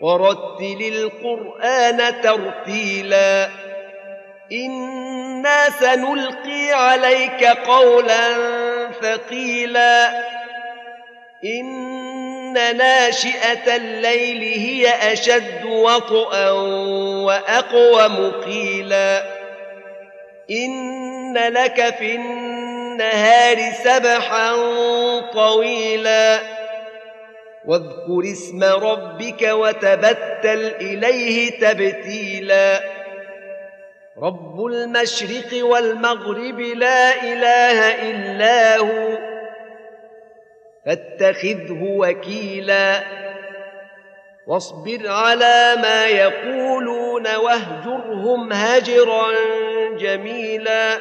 ورتل القرآن ترتيلا إنا سنلقي عليك قولا ثقيلا إن ناشئة الليل هي أشد وطئا واقوم قيلا إن لك في النهار سبحا طويلا واذكر اسم ربك وتبتل إليه تبتيلا. رب المشرق والمغرب لا إله إلا هو فاتخذه وكيلا. واصبر على ما يقولون واهجرهم هجرا جميلا.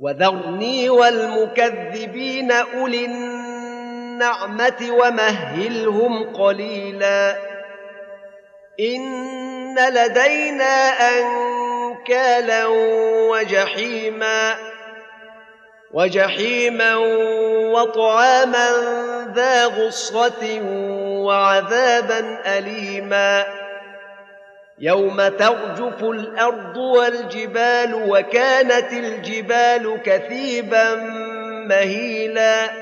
وذرني والمكذبين أولي النعمة ومهلهم قليلا. إن لدينا أنكالا وجحيما وجحيما وطعاما ذا غصة وعذابا أليما. يوم ترجف الأرض والجبال وكانت الجبال كثيبا مهيلا.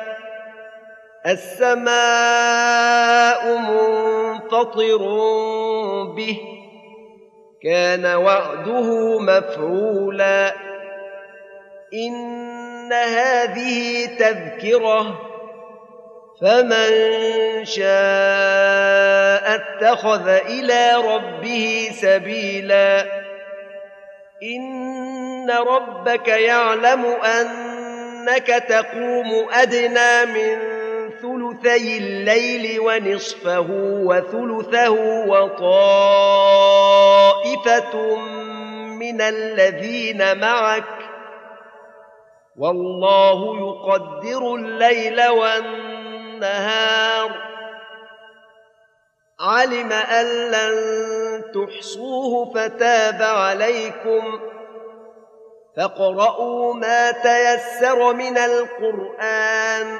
السماء منفطر به كان وعده مفعولا. إن هذه تذكرة فمن شاء اتخذ إلى ربه سبيلا. إن ربك يعلم أنك تقوم أدنى من ثلثي الليل ونصفه وثلثه وطائفة من الذين معك والله يقدر الليل والنهار. علم أن لن تحصوه فتاب عليكم. فاقرؤوا ما تيسر من القرآن.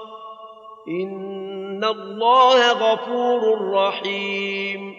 إن الله غفور رحيم